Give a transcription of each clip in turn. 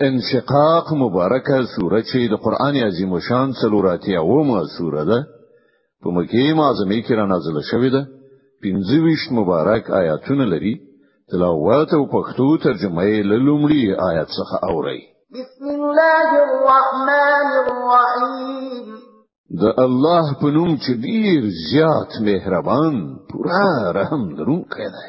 انشقاق مبارکه سوره چې د قران عظیم شان څلوراتیا اومه سوره ده په مکه معظمه کې را نازله شوې ده 25 مبارک آیاتونه لري تلاوت او پښتو ترجمه یې له لومړي آیات څخه اوري بسم الله الرحمن الرحیم د الله په نوم چې ډیر زیات مهربان پورا رحم لرونکی دی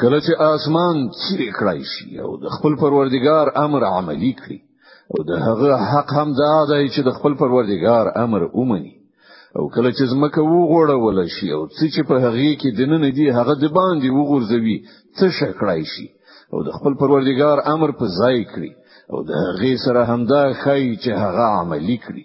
کله چې آسمان چیرې کړای شي او د خپل پروردګار امر عملی کړي او د هغه حق هم دا دی چې د خپل پروردګار امر ومني او کله چې زمکه وغوړول شي او څه چې په هغه کې دننه دی هغه د باندې وغورځوي څه شکړای شي او د خپل پروردګار امر په ځای کړي او د هغه سره همدا خی چې هغه عملی کړي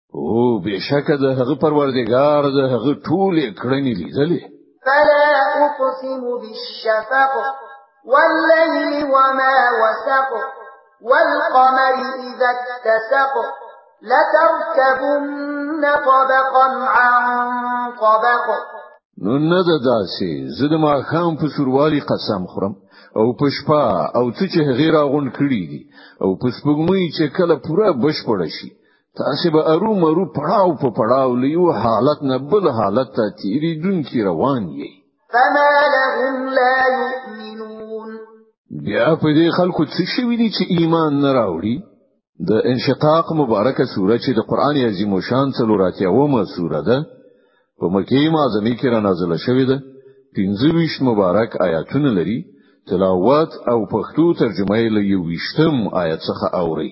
او بشک د هغه پروردگار د هغه ټول کړنې لیدلې فلا اقسم بالشفق والليل وما وسق والقمر اذا اتسق لتركبن طبقا عن طبق نو نه ده داسې زه د ماښام په سوروالي قسم خورم او په شپه او څه چې غیر غون کړی دي او په سپوږمۍ چې کله پوره بشپړ شي تاسو به ارو مرو پړاو په پړاو لیو حالت نه بل حالت ته تیری دن کی روان یی فما لهم لا یؤمنون بیا په دې خلکو څه شوی دي چې ایمان نه راوړي د انشقاق مبارکه سوره چې د قران عظیم او شان څلوراتیا ومه سوره ده په مکه معظمه کې را نازله شوې ده 25 مبارک آیاتونه لري تلاوت او پښتو ترجمه یې له 20 آیت څخه اوري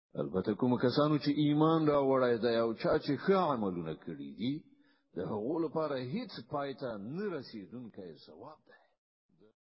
البته کوم کسانو چې ایمان را وړای دی او چا چې ښه عملونه کړی دي د هغو لپاره هیڅ پایته نه رسیدونکی ثواب دی